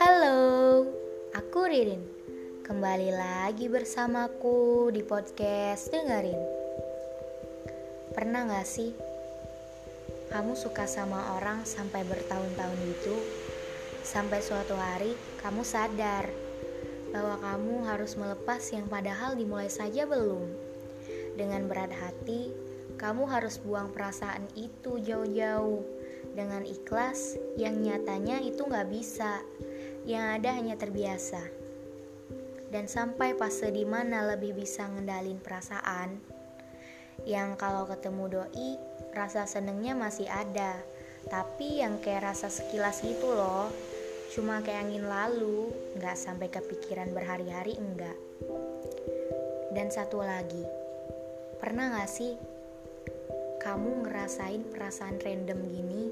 Halo, aku Ririn. Kembali lagi bersamaku di podcast Dengerin. Pernah gak sih kamu suka sama orang sampai bertahun-tahun itu? Sampai suatu hari kamu sadar bahwa kamu harus melepas yang padahal dimulai saja belum. Dengan berat hati, kamu harus buang perasaan itu jauh-jauh. Dengan ikhlas yang nyatanya itu nggak bisa, yang ada hanya terbiasa. Dan sampai fase di mana lebih bisa ngendalin perasaan, yang kalau ketemu doi rasa senengnya masih ada, tapi yang kayak rasa sekilas gitu loh, cuma kayak angin lalu, nggak sampai kepikiran berhari-hari enggak. Dan satu lagi, pernah gak sih kamu ngerasain perasaan random gini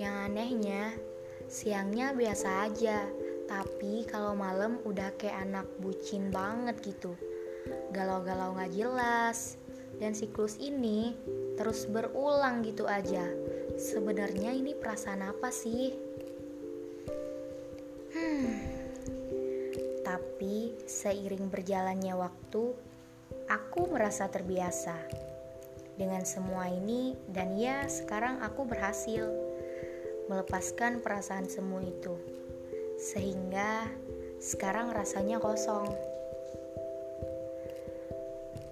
yang anehnya, siangnya biasa aja, tapi kalau malam udah kayak anak bucin banget gitu. Galau-galau gak jelas, dan siklus ini terus berulang gitu aja. Sebenarnya ini perasaan apa sih? Hmm. Tapi seiring berjalannya waktu, aku merasa terbiasa dengan semua ini dan ya sekarang aku berhasil melepaskan perasaan semu itu, sehingga sekarang rasanya kosong.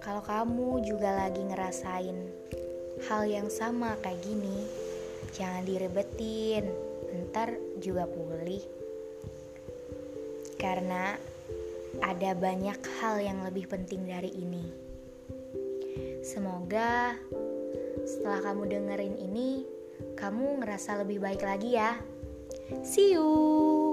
Kalau kamu juga lagi ngerasain hal yang sama kayak gini, jangan direbetin, ntar juga pulih. Karena ada banyak hal yang lebih penting dari ini. Semoga setelah kamu dengerin ini, kamu ngerasa lebih baik lagi ya. See you.